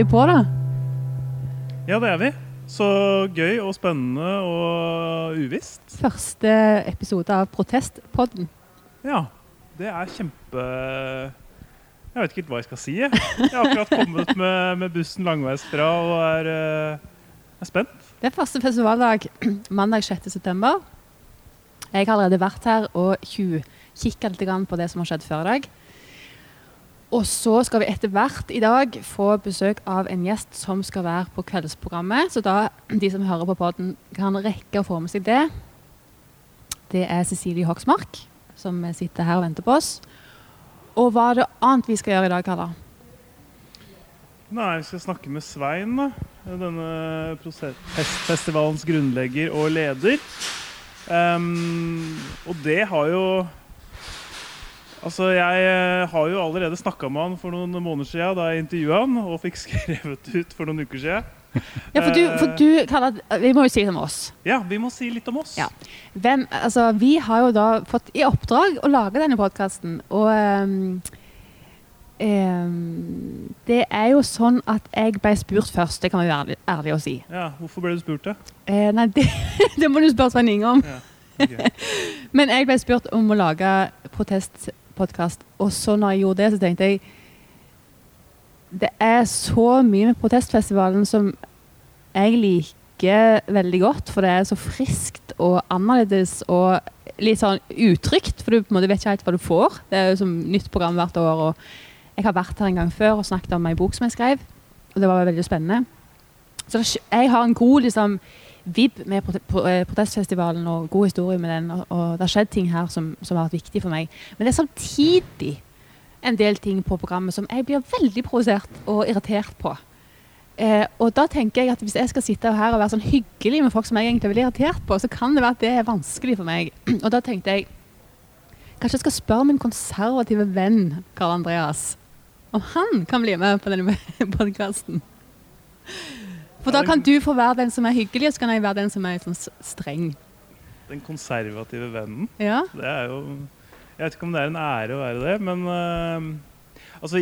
Vi på, da. Ja, det er vi. Så gøy og spennende og uvisst. Første episode av Protestpodden. Ja, det er kjempe Jeg vet ikke helt hva jeg skal si. Jeg, har akkurat kommet med, med bussen langveisfra og er, eh, er spent. Det er første festivaldag mandag 6. september. Jeg har allerede vært her og tjuvkikka litt på det som har skjedd før i dag. Og så skal vi etter hvert i dag få besøk av en gjest som skal være på kveldsprogrammet. Så da de som hører på podden kan rekke å få med seg det. Det er Cecilie Hoksmark som sitter her og venter på oss. Og hva er det annet vi skal gjøre i dag, Karla? Nei, Vi skal snakke med Svein, da. denne festivalens grunnlegger og leder. Um, og det har jo Altså, Jeg eh, har jo allerede snakka med han for noen måneder siden da jeg intervjua han, og fikk skrevet ut for noen uker siden. Ja, for du, for du Karla, Vi må jo si litt om oss. Ja, vi må si litt om oss. Ja. Hvem, altså, vi har jo da fått i oppdrag å lage denne podkasten, og um, um, Det er jo sånn at jeg ble spurt først, det kan vi være ærlig, ærlig å si. Ja, Hvorfor ble du spurt, da? Eh, nei, det, det, må du spørre Svein Inge om. Ja, okay. Men jeg ble spurt om å lage protest podkast. Og så når jeg gjorde det, så tenkte jeg Det er så mye med protestfestivalen som jeg liker veldig godt, for det er så friskt og annerledes og litt sånn utrygt, for du på en måte vet ikke helt hva du får. Det er jo som nytt program hvert år. og Jeg har vært her en gang før og snakket om ei bok som jeg skrev, og det var veldig spennende. Så jeg har en god liksom, vib med eh, protestfestivalen og god historie med den. Og, og det har skjedd ting her som, som, har vært viktig for meg. Men det er samtidig en del ting på programmet som jeg blir veldig provosert og irritert på. Eh, og da tenker jeg at Hvis jeg skal sitte her og være sånn hyggelig med folk som jeg egentlig er veldig irritert på, så kan det være at det er vanskelig for meg. Og da tenkte jeg kanskje jeg skal spørre min konservative venn Karl Andreas om han kan bli med på denne podkasten. For da kan du få være den som er hyggelig, og så kan jeg være den som er sånn streng. Den konservative vennen? Ja. Det er jo Jeg vet ikke om det er en ære å være det, men uh, altså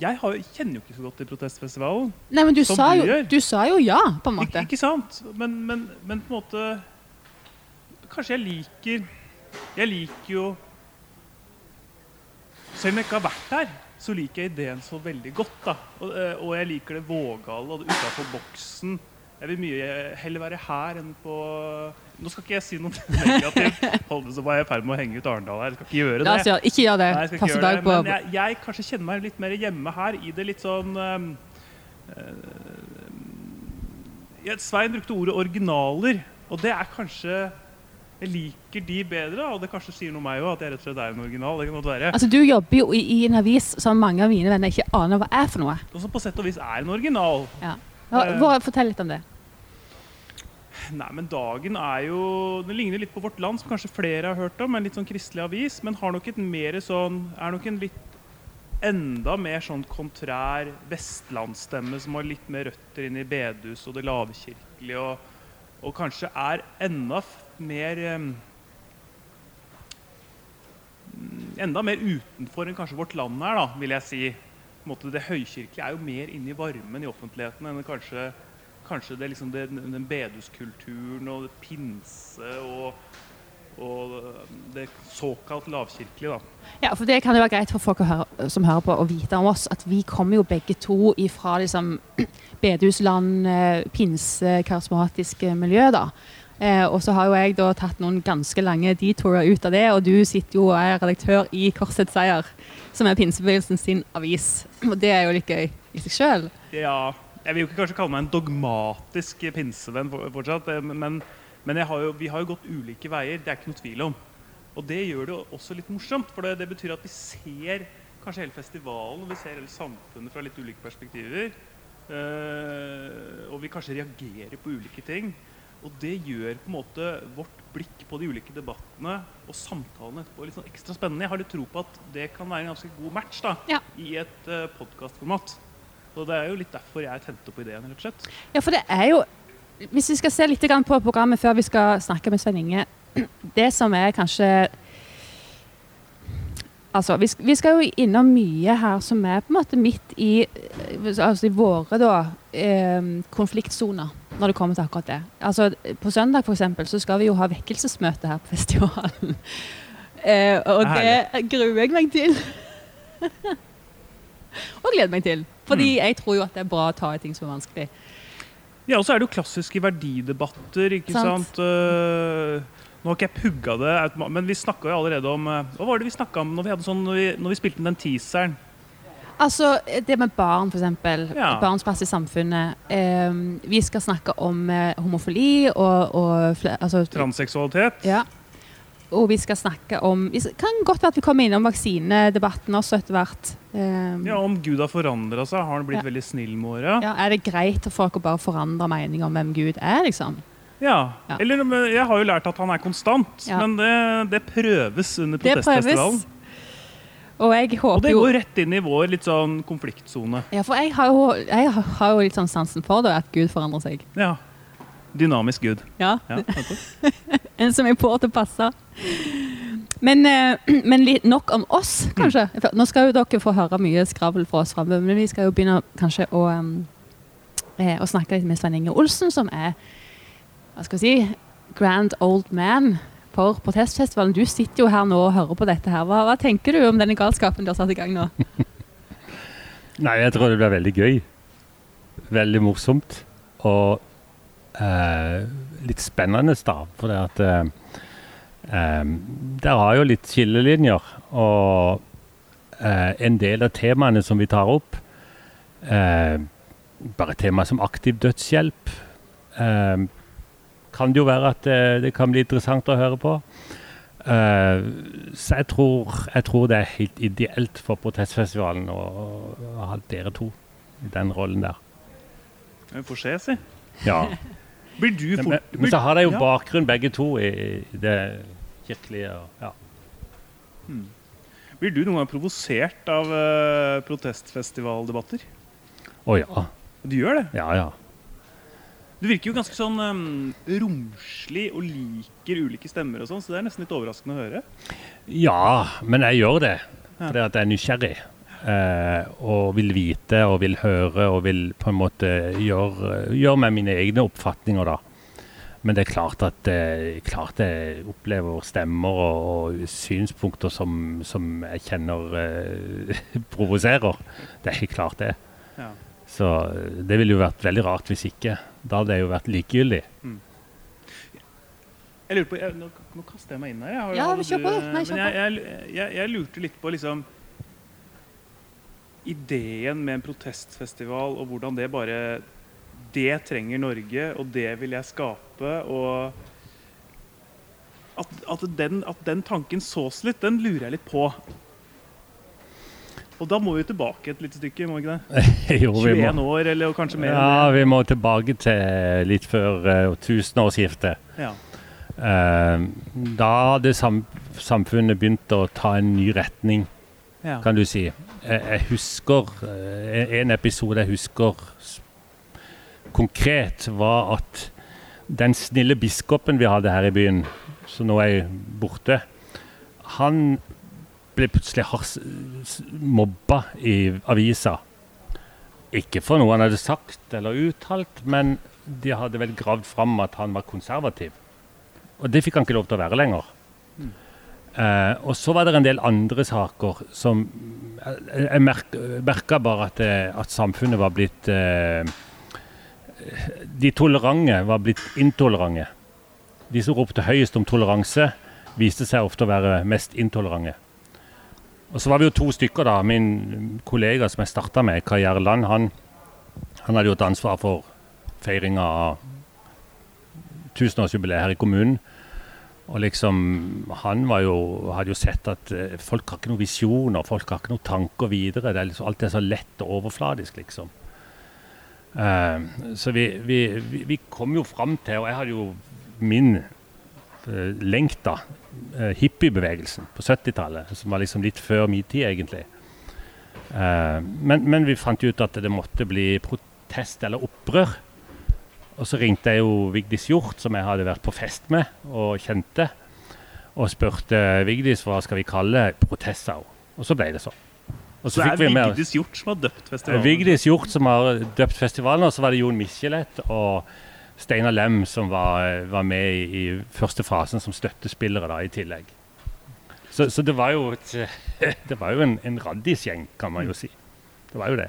jeg har, kjenner jo ikke så godt til protestfestivalen. Nei, men du, sa du, jo, du sa jo, ja, på en måte. Ik ikke sant? Men, men, men, på en måte Kanskje jeg liker Jeg liker jo Selv om jeg ikke har vært der, så liker jeg ideen så veldig godt. da. Og, eh, og jeg liker det vågale og det utafor boksen. Jeg vil mye heller være her enn på Nå skal ikke jeg si noe negativt. Holde så var jeg i ferd med å henge ut Arendal her. Jeg skal ikke gjøre det. Ja, ikke gjør det. Nei, jeg ikke gjøre det. Men jeg, jeg, kanskje kjenner meg litt mer hjemme her i det litt sånn um, uh, Svein brukte ordet 'originaler', og det er kanskje jeg liker de bedre, og det kanskje sier noe om meg òg, at jeg rett og slett er en original. det kan godt være. Altså, Du jobber jo i, i, en avis som mange av mine venner ikke aner hva er for noe. Og som på sett og vis er en original. Ja. Hva, hva, fortell litt om det. Nei, men Dagen er jo Den ligner litt på Vårt Land, som kanskje flere har hørt om. En litt sånn kristelig avis, men har nok et mer sånn, er nok en litt enda mer sånn kontrær vestlandsstemme som har litt mer røtter inn i bedehus og det lavkirkelige. Og, og kanskje er enda mer Enda mer utenfor enn kanskje vårt land er, da, vil jeg si. det høykirkelige er jo mer inne i varmen i offentligheten enn kanskje, kanskje det, liksom det, den beduskulturen og det pinse og, og det såkalt lavkirkelige. da. Ja, for Det kan jo være greit for folk høre, som hører på, å vite om oss at vi kommer jo begge to ifra liksom, bedehusland, eh, pinse, karismatiske miljø. da. Eh, og så har jo jeg da tatt noen ganske lange detourer ut av det, og du sitter jo og er redaktør i Korsets Seier, som er pinsebevegelsen sin avis. Og det er jo litt gøy i seg sjøl. Ja. Jeg vil jo ikke kanskje kalle meg en dogmatisk pinsevenn fortsatt, eh, men, men har jo, vi har jo gått ulike veier. Det er ikke noe tvil om. Og det gjør det jo også litt morsomt, for det, det betyr at vi ser kanskje hele festivalen vi ser hele samfunnet fra litt ulike perspektiver. Uh, og vi kanskje reagerer på ulike ting. Og det gjør på en måte vårt blikk på de ulike debattene og samtalene etterpå litt sånn ekstra spennende. Jeg har litt tro på at det kan være en ganske god match da, ja. i et uh, podkastformat. Og det er jo litt derfor jeg tente på ideen. rett og slett. Ja, for det er jo Hvis vi skal se litt på programmet før vi skal snakke med Svein Inge Det som er kanskje Altså, vi, vi skal jo innom mye her som er på en måte midt i, eh, altså i våre da, eh, konfliktsoner, når det kommer til akkurat det. Altså, på søndag for eksempel, så skal vi jo ha vekkelsesmøte her på festivalen. Eh, og det gruer jeg meg til. og gleder meg til. Fordi jeg tror jo at det er bra å ta i ting som er vanskelig. Ja, og så er det jo klassiske verdidebatter, ikke Sant. sant? Uh, nå har ikke jeg pugga det, men vi snakka jo allerede om eh, Hva var det vi snakka om når vi, sånn, når vi, når vi spilte inn den teaseren? Altså, det med barn, eksempel. Ja. Barns plass i samfunnet. Eh, vi skal snakke om eh, homofili og, og altså, Transseksualitet? Ja. Og vi skal snakke om Det kan godt være at vi kommer innom vaksinedebatten også etter hvert. Eh, Ja, Om Gud har forandra seg, har han blitt Ja. veldig snill med åra? ja, er det greit for folk å bare forandre mening om hvem Gud er, liksom? Ja. Ja. Eller jeg har jo lært at han er konstant, men det, det prøves under protestfestivalen. Og Og det går rett inn i vår litt sånn konfliktsone. Ja, for jeg har jo, jeg har jo litt sånn sansen for det, at Gud forandrer seg. Ja. Dynamisk Gud. Ja. Ja. En som er på til å passe. Men, eh, men nok om oss, kanskje. For Nå skal jo dere få høre mye skravl fra oss framover, men vi skal jo begynne kanskje å, em, eh, å snakke litt med Svein Inge Olsen, som er hva skal vi si, grand old man for protestfestivalen. Du sitter jo her nå og hører på dette her. Hva, hva tenker du om denne galskapen du har satt i gang nå? Nei, jeg tror det blir veldig gøy. Veldig morsomt. Og eh, litt spennende, da. For det at eh, eh, Der har jo litt skillelinjer. Og eh, en del av temaene som vi tar opp, eh, bare tema som aktiv dødshjelp, eh, kan det jo være at eh, det kan bli interessant å høre på. Eh, så jeg tror, jeg tror det er helt ideelt for protestfestivalen å, å ha dere to i den rollen der. Vi får se, si. Ja. Blir du Men, fort men så har de jo Ja. bakgrunn begge to i, det kirkelige. Ja. Blir du noen gang provosert av uh, protestfestivaldebatter? Å ja. Du gjør det? Ja ja. Du virker jo ganske sånn um, romslig og liker ulike stemmer og sånn, så det er nesten litt overraskende å høre. Ja, men jeg gjør det. Fordi at jeg er nysgjerrig. Eh, og vil vite og vil høre og vil på en måte gjøre, gjøre meg mine egne oppfatninger, da. Men det er klart at eh, klart jeg opplever stemmer og, og synspunkter som, som jeg kjenner eh, provoserer. Det er helt klart det. Ja. Så eh, det ville jo vært veldig rart hvis ikke. Da hadde det jo vært likegyldig. Jeg lurer på, jeg, nå, nå kaster jeg meg inn her. Jeg, har- Ja, hadde kjør på det. Nei, kjør på. jeg, jeg, jeg, jeg lurte litt på liksom Ideen med en protestfestival og hvordan det bare Det trenger Norge, og det vil jeg skape. Og at, at, den, at den tanken sås litt, den lurer jeg litt på. Og da må vi tilbake et lite stykke, må vi ikke det? jo, vi må, 21 år, eller kanskje mer ja, vi må tilbake til litt før uh, tusenårsskiftet. Ja. Uh, da hadde sam samfunnet begynt å ta en ny retning, Ja. kan du si. Jeg, jeg husker uh, en episode jeg husker konkret, var at den snille biskopen vi hadde her i byen, som nå er borte, han ble plutselig hars mobba i avisa. Ikke for noe han hadde sagt eller uttalt, men de hadde vel gravd fram at han var konservativ. Og det fikk han ikke lov til å være lenger. Eh, og så var det en del andre saker som Jeg, jeg merka bare at, det, at samfunnet var blitt eh, De tolerante var blitt intolerante. De som ropte høyest om toleranse, viste seg ofte å være mest intolerante. Og så var vi jo to stykker, da. Min kollega som jeg starta med, Kai Gjerland, han, han hadde jo et ansvar for feiringa av tusenårsjubileet her i kommunen. Og liksom, han jo, hadde jo sett at eh, folk har ikke noen visjoner, folk har ikke noen tanker videre. Det er liksom, alt er så lett og overfladisk, liksom. Uh, så vi, vi, vi, kom jo fram til, og jeg hadde jo min uh, lengta, uh, hippiebevegelsen på 70-tallet, som var liksom litt før min tid, egentlig. Eh, men, men vi fant ut at det måtte bli protest eller opprør. Og så ringte jeg jo Vigdis Hjort, som jeg hadde vært på fest med og kjente, og spurte Vigdis hva skal vi kalle protest. Og så ble det sånn. Og Så det er Vigdis Hjort som har døpt festivalen? Vigdis Hjort som har døpt festivalen, og så var det Jon Michelet og Steinar Lem som var, var med i, i, første fasen som støttespillere da, i tillegg. Så, så det var jo, et, det var jo en, en raddisgjeng, kan man jo si. Det var jo det.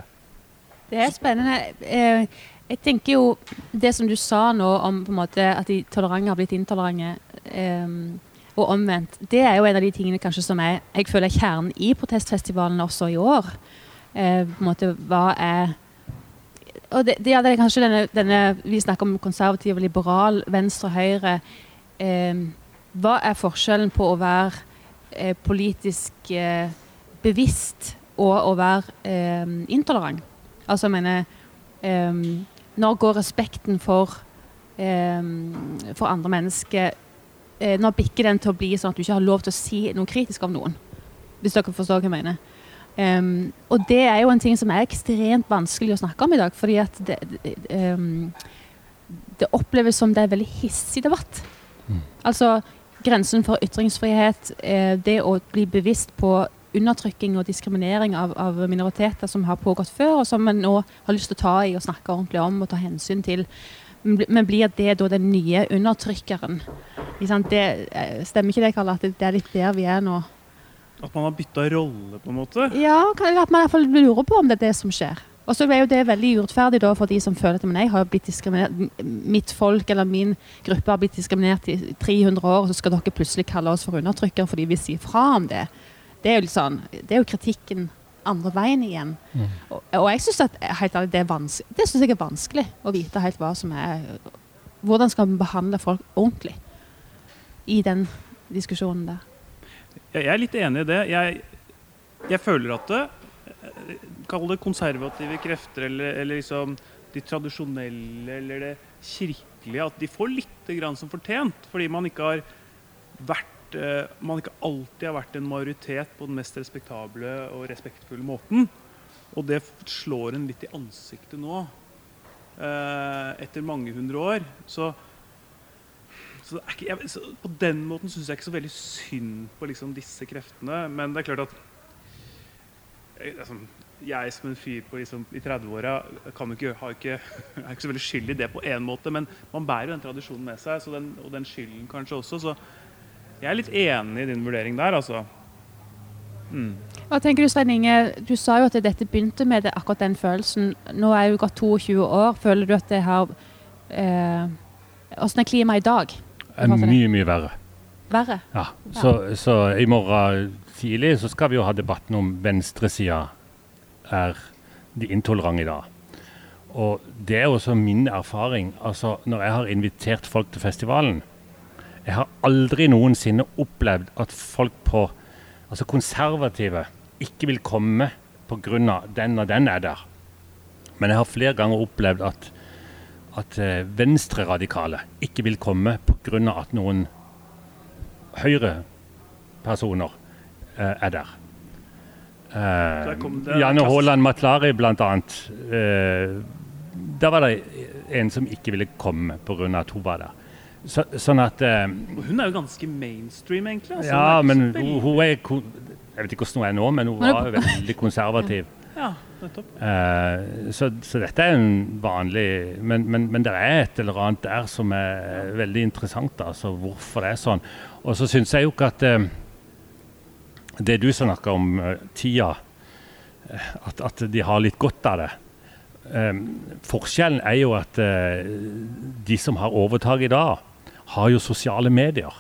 Det er spennende. Eh, jeg tenker jo det som du sa nå om måte at de tolerante har blitt intolerante, um, og omvendt, det er jo en av de tingene kanskje som jeg, jeg føler er kjernen i protestfestivalen også i år. Uh, på en måte, hva er og det, det, er kanskje denne, denne, Vi snakker om konservativ og liberal, venstre og høyre. Eh, hva er forskjellen på å være eh, politisk eh, bevisst og å være intolerant? Altså, jeg mener um, når går respekten for, eh, for andre mennesker eh, Når bikker den til å bli sånn at du ikke har lov til å si noe kritisk om noen? Hvis dere forstår hva jeg mener. Um, og det er jo en ting som er ekstremt vanskelig å snakke om i dag. fordi at det, det, um, det oppleves som det er veldig hissig debatt. Mm. Altså grensen for ytringsfrihet, eh, det å bli bevisst på undertrykking og diskriminering av, av, minoriteter som har pågått før, og som en nå har lyst til å ta i og snakke ordentlig om og ta hensyn til. Men blir det da den nye undertrykkeren? Det, eh, stemmer ikke det, Karl, at det er litt der vi er nå? At man har bytta rolle, på en måte? Ja, eller at man i hvert fall lurer på om det er det som skjer. Og så er jo det veldig urettferdig for de som føler at men jeg har blitt diskriminert. Mitt folk eller min gruppe har blitt diskriminert i 300 år, og så skal dere plutselig kalle oss for undertrykkere fordi vi sier fra om det. Det er jo, sånn, det er jo kritikken andre veien igjen. Mm. Og, og, jeg syns det vanskelig Det synes jeg er vanskelig å vite helt hva som er Hvordan skal vi behandle folk ordentlig i den diskusjonen der? Jeg er litt enig i det. Jeg, jeg føler at det Kall det konservative krefter eller, eller liksom de tradisjonelle eller det kirkelige, at de får litt grann som fortjent. Fordi man ikke har vært Eh, man ikke alltid har vært en majoritet på den mest respektable og respektfulle måten. Og det slår en litt i ansiktet nå, eh, etter mange hundre år. Så, så, ikke, jeg, så på den måten syns jeg ikke så veldig synd på liksom disse kreftene. Men det er klart at jeg, altså, jeg som en fyr på liksom, i 30-åra er ikke så veldig skyld i det på én måte, men man bærer jo den tradisjonen med seg, den, og den skylden kanskje også. så jeg er litt enig i din vurdering der, altså. Mm. Hva tenker Du Svein Inge, du sa jo at dette begynte med det, akkurat den følelsen. Nå er jo gått 22 år. Føler du at det har eh, Hvordan er klimaet i dag? Er mye, mye verre. Verre? Ja. Så, så, i morgen tidlig så skal vi jo ha debatten om venstresida er de intolerante i dag. Og det er også min erfaring. Altså, når jeg har invitert folk til festivalen, jeg har aldri noensinne opplevd at folk på altså konservative ikke vil komme pga. den og den er der. Men jeg har flere ganger opplevd at, at uh, venstreradikale ikke vil komme pga. at noen høyrepersoner eh, er der. Eh, Janne Haaland Matlari bl.a. Eh, der var det en som ikke ville komme pga. at hun var der. Så, sånn at eh, Hun er jo ganske mainstream, egentlig. Altså, ja, men hun, hun, er Jeg vet ikke hvordan hun er nå, men hun var veldig konservativ. ja, nettopp. Eh, så, så, dette er en vanlig men, men, men, det er et eller annet der som er veldig interessant. altså Hvorfor det er sånn. Og så syns jeg jo ikke at eh, det du snakker om, tida at, at, de har litt godt av det. Eh, forskjellen er jo at de som har overtak i dag, har jo sosiale medier.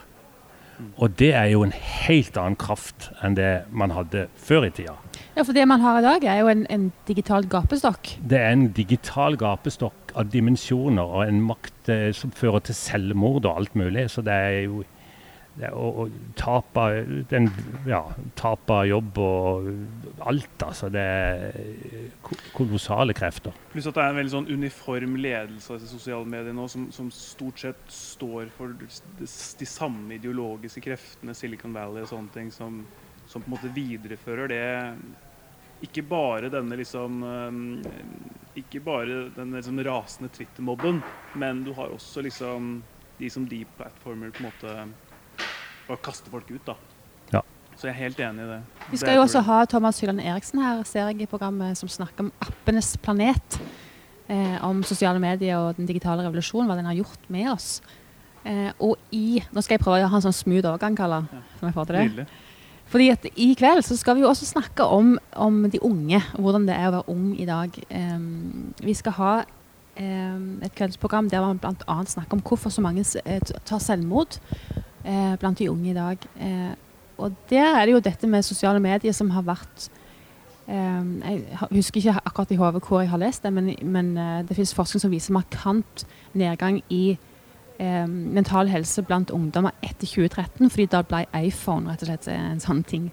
Og det er jo en helt annen kraft enn det man hadde før i tida. Ja, For det man har i dag, er jo en, en digital gapestokk? Det er en digital gapestokk av dimensjoner og en makt eh, som fører til selvmord og alt mulig. Så det er jo å, tape, den, ja, tape jobb og alt, altså. Det er kolossale krefter. Pluss at det er en veldig sånn uniform ledelse av sosiale medier nå, som, som, stort sett står for de, samme ideologiske kreftene, Silicon Valley og sånne ting, som, som på en måte viderefører det ikke bare denne liksom Ikke bare den liksom rasende Twitter-mobben, men du har også liksom de som deep platformer på en måte bare kaste folk ut. da. Ja. så jeg er helt enig i det. Vi skal det jo også ha Thomas Hylland Eriksen her, ser jeg i programmet, som snakker om appenes planet. Eh, om sosiale medier og den digitale revolusjonen, hva den har gjort med oss. Eh, og i Nå skal jeg prøve å ha en sånn smooth overgang, Kalla. Ja. Som jeg får til det. Lille. Fordi at i kveld så skal vi jo også snakke om, om de unge, og hvordan det er å være ung i dag. Um, vi skal ha um, et kveldsprogram der man bl.a. snakker om hvorfor så mange eh, tar selvmord eh, blant de unge i dag. Eh, og der er det jo dette med sosiale medier som har vært em, Jeg husker ikke akkurat i hodet hvor jeg har lest det, men, men eh, det finnes forskning som viser markant nedgang i eh, mental helse blant ungdommer etter 2013, fordi da ble iPhone rett og slett en sånn ting.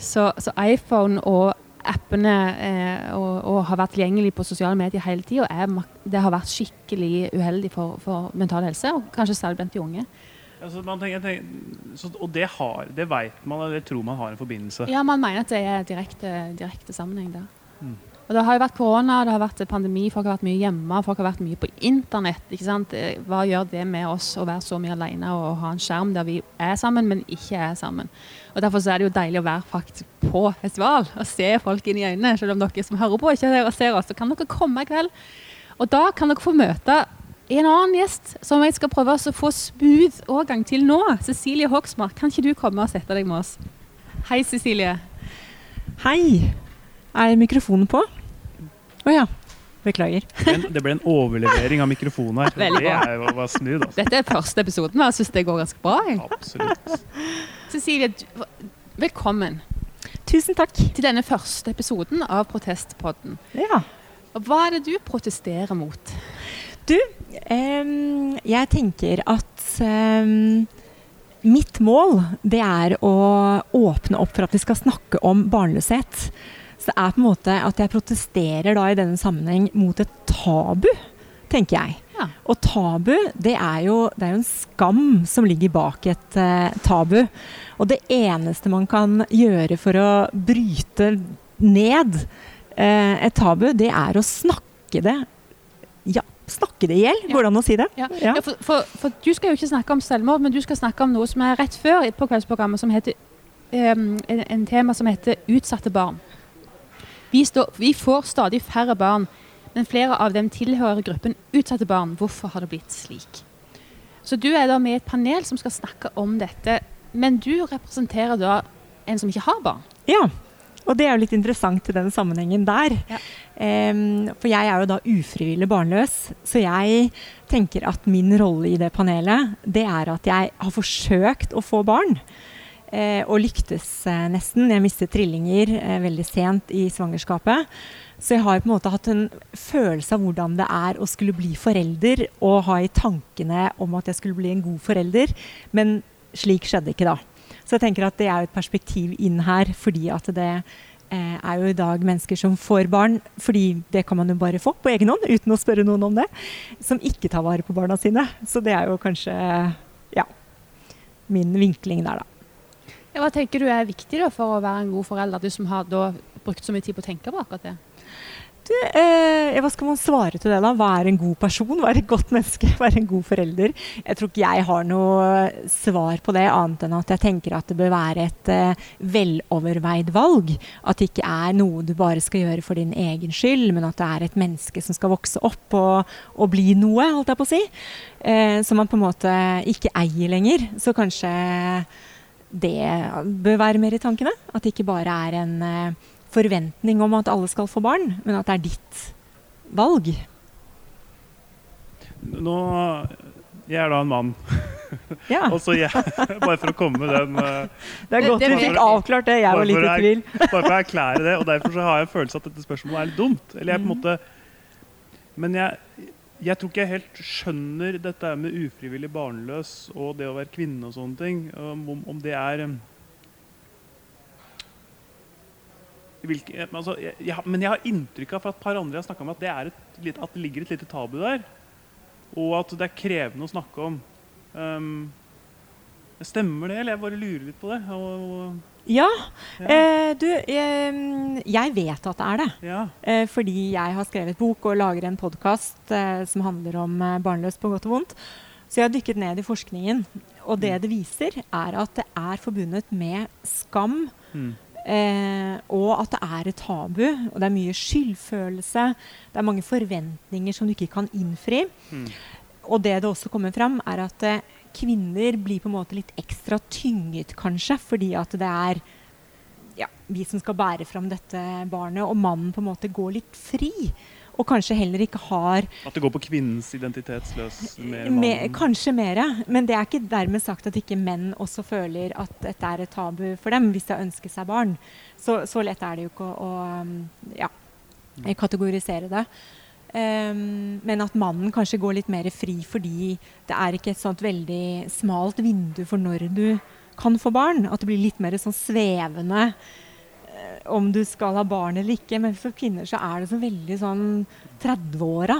Så, så iPhone og appene eh, og, og har vært tilgjengelig på sosiale medier hele tida, det har vært skikkelig uheldig for, for mental helse, og kanskje særlig blant de unge. Altså, man tenker, tenker, så, og det har, det vet man, eller tror man har en forbindelse. Ja, man mener at det er direkte, direkte sammenheng der. Mm. Og det har jo vært korona, det har vært pandemi, folk har vært mye hjemme, folk har vært mye på internett. ikke sant? Eh, Hva gjør det med oss å være så mye alene og ha en skjerm der vi er sammen, men ikke er sammen? Og Derfor så er det jo deilig å være faktisk på festival og se folk inn i øynene. Selv om dere som hører på ikke ser oss, så kan dere komme i kveld. Og da kan dere få møte en annen gjest som jeg skal prøve å få smooth overgang til nå. Cecilie Hoksmark, kan ikke du komme og sette deg med oss? Hei, Cecilie. Hei! Er mikrofonen på? Å ja. Beklager. Det ble en overlevering av mikrofonen her. Veldig det bra. er jo var snudd, altså. Dette er første episoden, og jeg syns det går ganske bra. jeg. Absolutt. Cecilie, velkommen Tusen takk. til denne første episoden av Protestpodden. Ja. Hva er det du protesterer mot? Du, jeg tenker at mitt mål det er å åpne opp for at vi skal snakke om barnløshet. Så det er på en måte at jeg protesterer da i denne sammenheng mot et tabu, tenker jeg. Ja. Og tabu, det er jo, det er jo en skam som ligger bak et uh, tabu. Og det eneste man kan gjøre for å bryte ned uh, et tabu, det er å snakke det Ja, snakke det i hjel. Går det an å si det? Ja. Ja. Ja, for, for, for Du skal jo ikke snakke om selvmord, men du skal snakke om noe som er rett før på kveldsprogrammet, som heter um, en, en tema som heter utsatte barn. Vi, stå, vi får stadig færre barn, men flere av dem tilhører gruppen utsatte barn. Hvorfor har det blitt slik? Så du er da med i et panel som skal snakke om dette, men du representerer da en som ikke har barn. Ja. Og det er jo litt interessant i den sammenhengen der. Ja. Um, for jeg er jo da ufrivillig barnløs, så jeg tenker at min rolle i det panelet, det er at jeg har forsøkt å få barn. Eh, og lyktes eh, nesten. Jeg mistet trillinger eh, veldig sent i svangerskapet. Så jeg har på en måte hatt en følelse av hvordan det er å skulle bli forelder, og ha i tankene om at jeg skulle bli en god forelder. Men slik skjedde ikke da. Så jeg tenker at det er jo et perspektiv inn her, fordi at det eh, er jo i dag mennesker som får barn, fordi det kan man jo bare få på egen hånd, uten å spørre noen om det, som ikke tar vare på barna sine. Så det er jo kanskje ja, min vinkling der, da. Ja, Hva tenker du er viktig da for å være en god forelder, du som har brukt så mye tid på å tenke på akkurat det? Du, eh, hva skal man svare til det, da? Hva er en god person? Hva er et godt menneske? Hva er en god forelder? Jeg tror ikke jeg har noe svar på det, annet enn at jeg tenker at det bør være et eh, veloverveid valg. At det ikke er noe du bare skal gjøre for din egen skyld, men at det er et menneske som skal vokse opp og, og bli noe, holdt jeg på å si. Eh, som man på en måte ikke eier lenger. Så kanskje det bør være mer i tankene. At det ikke bare er en eh, forventning om at alle skal få barn, men at det er ditt valg. Nå Jeg er da en mann. Ja, Og så jeg, bare for å komme med den eh, Det er godt du fikk avklart det. Jeg var litt i tvil. Bare for å erklære det. Og derfor så har jeg en følelse at dette spørsmålet er litt dumt. Eller jeg på en måte Men jeg, jeg tror ikke jeg helt skjønner dette med ufrivillig barnløs og det å være kvinne og sånne ting. Om- om det er um, hvilke, altså, jeg, jeg, Men jeg har inntrykk av fra et par andre jeg har snakka med, at det, et, at det ligger et lite tabu der. Og at det er krevende å snakke om. Um, stemmer det, eller jeg bare lurer litt på det? Og, Ja, ja. eh, du, eh, jeg vet at det er det. ja. Eh, fordi jeg har skrevet bok og lager en podkast eh, som handler om eh, barnløs på godt og vondt. Så jeg har dykket ned i forskningen. Og det det viser, er at det er forbundet med skam. Mm. Eh, og at det er et tabu. Og det er mye skyldfølelse. Det er mange forventninger som du ikke kan innfri. Mm. Og det det også kommer fram, er at eh, kvinner blir på en måte litt ekstra tynget, kanskje, fordi at det er ja, vi som skal bære fram dette barnet, og mannen på en måte går litt fri. Og kanskje heller ikke har At det går på kvinnens identitetsløs mer mannen. Kanskje mer. Men det er ikke dermed sagt at ikke menn også føler at dette er et tabu for dem, hvis de ønsker seg barn. Så, så lett er det jo ikke å, å um, ja, kategorisere det. Um, men at mannen kanskje går litt mer fri fordi det er ikke et sånt veldig smalt vindu for når du kan få barn. At det blir litt mer sånn svevende om du skal ha barn eller ikke. Men for kvinner så er det så veldig sånn 30-åra.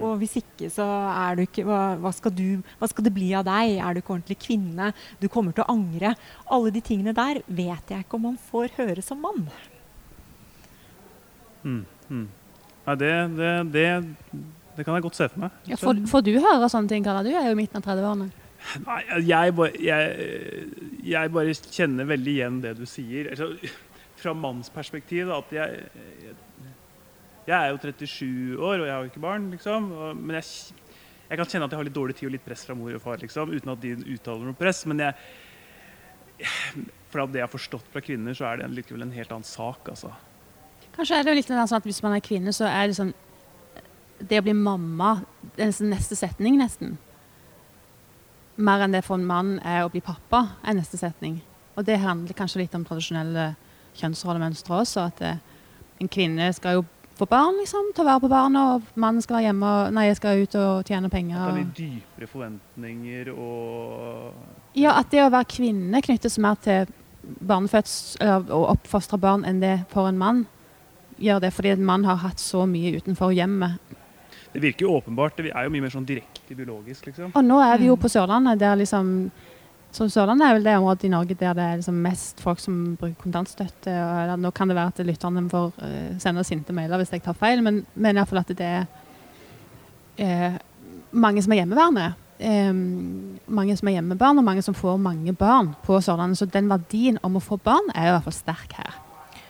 Og hvis ikke, så er du ikke hva, hva, skal du, hva skal det bli av deg? Er du ikke ordentlig kvinne? Du kommer til å angre. Alle de tingene der vet jeg ikke om man får høre som mann. Mm. Mm. Nei, det, det, det, det kan jeg godt se for meg. Ja, får, får, du høre sånne ting, Kara? Du er jo midten av 30-årene. Nei, jeg jeg, jeg bare, kjenner veldig igjen det du sier. Altså, fra manns perspektiv, at jeg, jeg, er jo 37 år, og jeg har jo ikke barn, liksom. Og, men jeg, jeg, kan kjenne at jeg har litt dårlig tid og litt press fra mor og far, liksom, uten at de uttaler noe press. Men jeg, fra det jeg har forstått fra kvinner, så er det likevel en helt annen sak, altså. Kanskje er det jo litt sånn at hvis man er kvinne, så er det sånn Det å bli mamma er neste setning, nesten. Mer enn det for en mann er å bli pappa, er neste setning. Og det handler kanskje litt om tradisjonelle kjønnsrollemønstre også. At det, en kvinne skal jo få barn, liksom, ta vare på barna, og mannen skal hjemme nei, skal ut og tjene penger. At det er litt dypere forventninger og Ja, at det å være kvinne knyttes mer til barnefødsel og oppfostre barn enn det for en mann gjør det, fordi en mann har hatt så mye utenfor hjemmet. Det virker jo åpenbart. Det er jo mye mer sånn direkte biologisk, liksom. Og nå er vi jo på Sørlandet, der liksom så Sørlandet er vel det området i Norge der det er liksom mest folk som bruker kontantstøtte. og Nå kan det være at lytterne får uh, sende sinte mailer hvis jeg tar feil, men, men iallfall at det er uh, mange som er hjemmeværende. Um, mange som er hjemmebarn, og mange som får mange barn på Sørlandet. Så den verdien om å få barn er i hvert fall sterk her.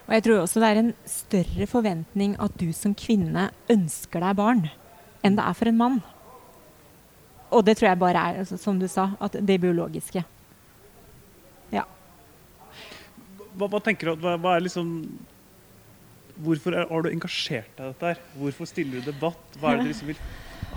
Og jeg tror også det er en større forventning at du som kvinne ønsker deg barn, enn det er for en mann. Og det tror jeg bare er, altså, som du sa, at det biologiske. Ja. Hva, hva tenker du, hva, hva er liksom Hvorfor er, har du engasjert deg i dette? her? Hvorfor stiller du debatt? Hva er det du liksom vil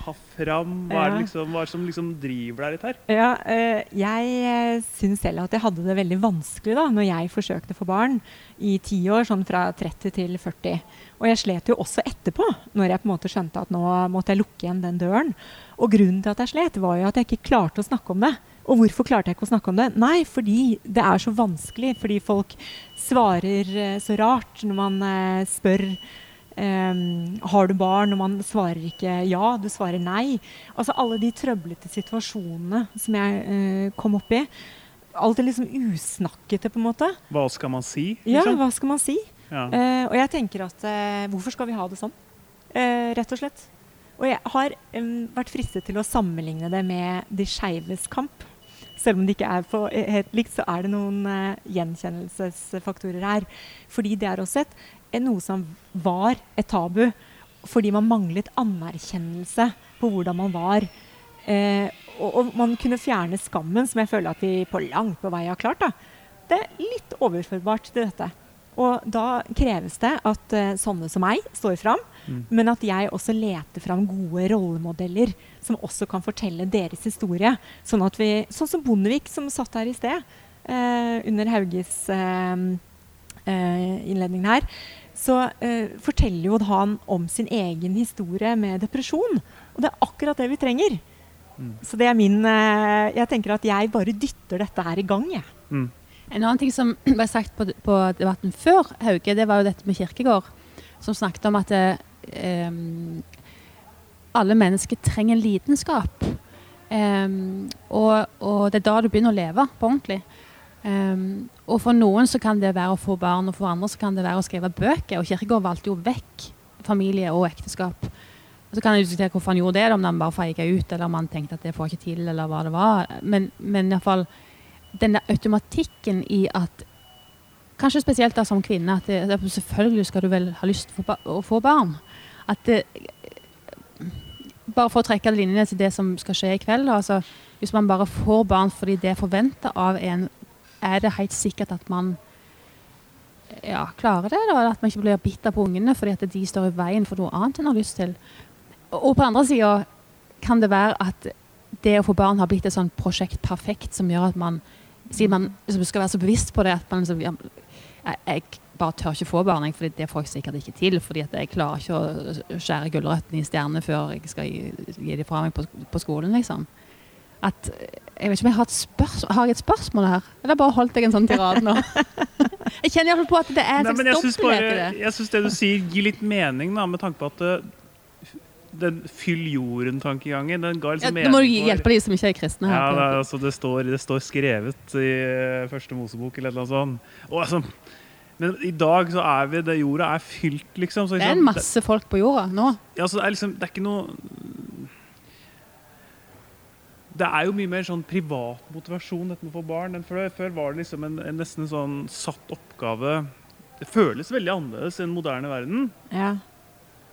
ha fram? Hva er det, liksom, hva er det som liksom driver deg litt her? Ja, øh, jeg øh, syns selv at jeg hadde det veldig vanskelig da når jeg forsøkte å få barn i ti år, sånn fra 30 til 40. Og jeg slet jo også etterpå, når jeg på en måte skjønte at nå måtte jeg lukke igjen den døren. Og grunnen til at jeg slet, var jo at jeg ikke klarte å snakke om det. Og hvorfor klarte jeg ikke å snakke om det? Nei, fordi det er så vanskelig. Fordi folk svarer uh, så rart når man spør um, har du barn, og man svarer ikke ja, du svarer nei. Altså alle de trøblete situasjonene som jeg uh, kom opp i. Alt er liksom usnakkete, på en måte. Hva skal man si? Ja, Liksom? hva skal man si? Ja. Uh, og jeg tenker at uh, hvorfor skal vi ha det sånn? Rett og slett. Og jeg har um, vært fristet til å sammenligne det med de skeives kamp. Selv om det ikke er på, helt likt, så er det noen eh, gjenkjennelsesfaktorer her. Fordi det er også et, noe som var et tabu. Fordi man manglet anerkjennelse på hvordan man var. Eh, og, og man kunne fjerne skammen, som jeg føler at vi på langt på vei har klart. Da. Det er litt overførbart til dette. Og da kreves det at uh, sånne som meg står fram, Mm. men at jeg også leter fram gode rollemodeller som også kan fortelle deres historie. Sånn, at vi, sånn som Bondevik, som satt her i sted, eh, under Hauges eh, eh, innledning her, så eh, forteller jo han om sin egen historie med depresjon. Og det er akkurat det vi trenger. Mm. Så det er min eh, Jeg tenker at jeg bare dytter dette her i gang, jeg. Mm. En annen ting som ble sagt på, på debatten før Hauge, det var jo dette med kirkegård. Som snakket om at eh, alle mennesker trenger lidenskap. Um, og, og det er da du begynner å leve på ordentlig. Um, og for noen så kan det være å få barn, og for andre så kan det være å skrive bøker. Og Kirkegård valgte jo vekk familie og ekteskap. Og så kan jeg diskutere hvorfor han gjorde det, om han bare feiga ut, eller om han tenkte at det får ikke til, eller hva det var. Men, men i hvert fall den der automatikken i at Kanskje spesielt da som kvinne, at det, selvfølgelig skal du vel ha lyst til å få barn. At det, bare for å trekke linjene til det som skal skje i kveld. Altså, hvis man bare får barn fordi det er forventa av en, er det helt sikkert at man ja, klarer det? da, At man ikke blir bitter på ungene fordi at de står i veien for noe annet en har lyst til. Og på andre sida kan det være at det å få barn har blitt et sånn prosjekt perfekt som gjør at man siden man liksom skal være så bevisst på det at man liksom, ja, jeg, bare tør ikke få barn, for det får jeg sikkert ikke til. fordi jeg klarer ikke å skjære gulrøttene i stjernene før jeg skal gi, gi dem fra meg på, på, skolen. liksom. At, jeg vet ikke om jeg har et, spørsmål, har jeg et spørsmål her, eller bare holdt jeg en sånn tirade nå? jeg kjenner iallfall på at det er en slags dobbelthet i det. Jeg syns det du sier, gir litt mening, da, med tanke på at uh, den fyll jorden-tankegangen den ga liksom ja, Nå må du hjelpe de som ikke er kristne. her. Ja, det, altså, det, står, det, står, skrevet i uh, første Mosebok eller noe sånt. Og, altså, men i dag så er vi det jorda er fylt, liksom. Så, liksom det er en masse folk på jorda nå. Ja, så det er liksom Det er ikke noe Det er jo mye mer sånn privat motivasjon dette med å få barn enn før. Før var det liksom en, en nesten sånn satt oppgave Det føles veldig annerledes i den moderne verden. Ja.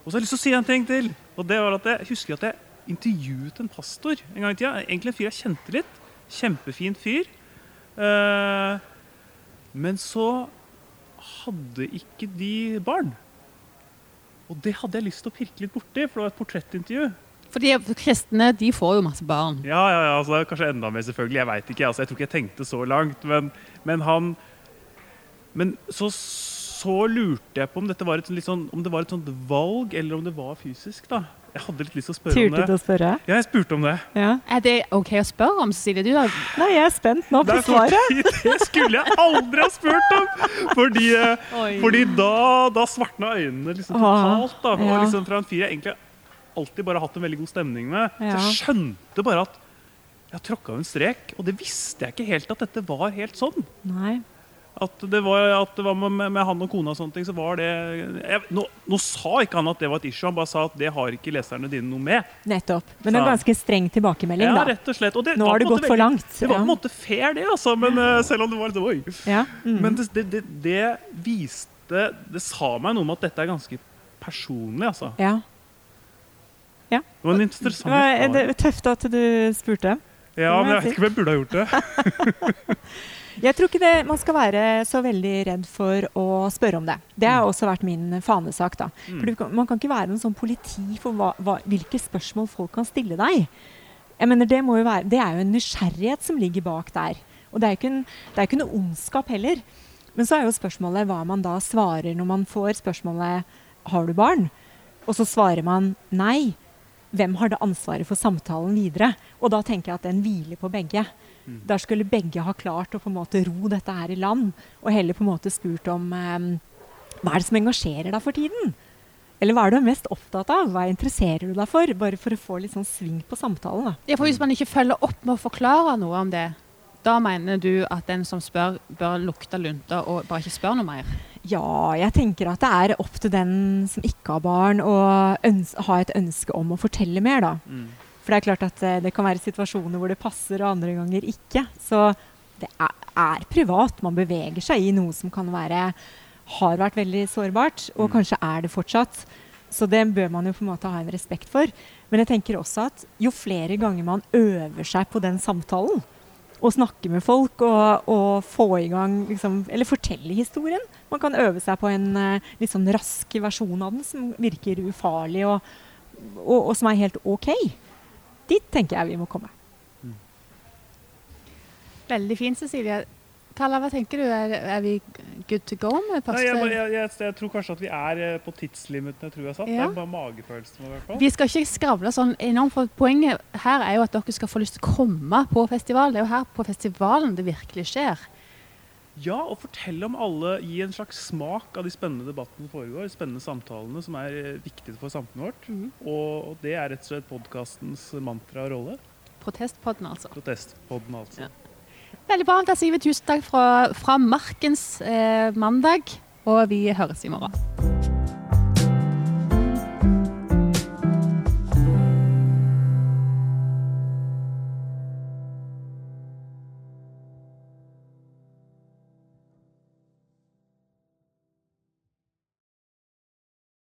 Og så har jeg lyst til å si en ting til. Og det var at Jeg husker at jeg intervjuet en pastor en gang i tida. Egentlig en fyr jeg kjente litt. Kjempefin fyr. Uh, men så hadde ikke de barn. Og det hadde jeg lyst til å pirke litt borti, for det var et portrettintervju. Fordi kristne de får jo masse barn. Ja, ja, ja altså, kanskje enda mer, selvfølgelig. Jeg vet ikke, altså, jeg tror ikke jeg tenkte så langt. Men, men han Men så så lurte jeg på om, dette var et, sånn, om det var et sånt valg, eller om det var fysisk. da. Jeg hadde litt lyst til å spørre Turte om det. Turte du å spørre? Ja, jeg spurte om det. Ja. Er det OK å spørre om, Cecilie? Du, da? Nei, jeg er spent nå på svaret. Det skulle jeg aldri ha spurt om! Fordi, eh, fordi da, da svartna øynene liksom totalt. da. Ja. Og liksom fra en fyr jeg egentlig alltid bare hatt en veldig god stemning med. Ja. Så jeg skjønte bare at jeg tråkka en strek. Og det visste jeg ikke helt at dette var helt sånn. Nei. At det var, at det var med, med, han og kona og sånne ting, så var det jeg, nå, nå, sa ikke han at det var et issue, han bare sa at det har ikke leserne dine noe med. Nettopp. Men det en ganske streng tilbakemelding, ja, da. rett og slett. Og nå har det gått for langt. Det var på en måte fair, det, altså. Men uh, selv om det var litt oi. Ja. Mm. Men det, det, det, det, viste Det sa meg noe om at dette er ganske personlig, altså. Ja. ja. Det var en interessant svar. Det var tøft at du spurte. Ja, men jeg vet ikke om jeg burde ha gjort det. Jeg tror ikke det, man skal være så veldig redd for å spørre om det. Det har mm. også vært min fanesak. da. Mm. For Man kan ikke være noen sånn politi for hva, hva, hvilke spørsmål folk kan stille deg. Jeg mener, det, være, det, er jo en nysgjerrighet som ligger bak der. Og det er jo ikke, ikke noe ondskap heller. Men så er jo spørsmålet hva man da svarer når man får spørsmålet 'Har du barn?' Og så svarer man nei. Hvem har det ansvaret for samtalen videre? Og da tenker jeg at den hviler på begge. Mm. Der skulle begge ha klart å på en måte ro dette her i land, og heller på en måte spurt om um, hva er det som engasjerer deg for tiden? Eller hva er du mest opptatt av? Hva interesserer du deg for? Bare for å få litt sånn sving på samtalen. Da. Ja, for Hvis man ikke følger opp med å forklare noe om det, da mener du at den som spør, bør lukte lunta og bare ikke spørre noe mer? Ja, jeg tenker at det er opp til den som ikke har barn, å ha et ønske om å fortelle mer. da. Mm. For det er klart at eh, det kan være situasjoner hvor det passer, og andre ganger ikke. Så det er, er privat. Man beveger seg i noe som kan være har vært veldig sårbart, og mm. kanskje er det fortsatt. Så det bør man jo på en måte ha en respekt for. Men jeg tenker også at jo flere ganger man øver seg på den samtalen, og snakke med folk og, og få i gang liksom, Eller fortelle historien. Man kan øve seg på en uh, litt sånn rask versjon av den som virker ufarlig, og, og, og som er helt OK dit tenker jeg vi må komme. Mm. Veldig fint, Cecilie. Kalla, hva tenker du? Er, er, vi good to go med Nei, jeg, jeg, jeg, jeg, tror kanskje at vi er eh, på tidslimitene, tror jeg satt. Ja. Det er bare magefølelsen. I hvert fall. Vi skal ikke skravle sånn enormt, for poenget her er jo at dere skal få lyst til å komme på festival. Det er jo her på festivalen det virkelig skjer. Ja, og fortelle om alle, gi en slags smak av de spennende debattene som foregår. spennende samtalene som er eh, viktige for samfunnet vårt. Mm. Og, det er rett og slett podkastens mantra og rolle. Protestpodden, altså. Protestpodden, altså. Ja. Veldig bra. Da sier vi tusen takk fra, fra Markens eh, mandag, og vi høres i morgen.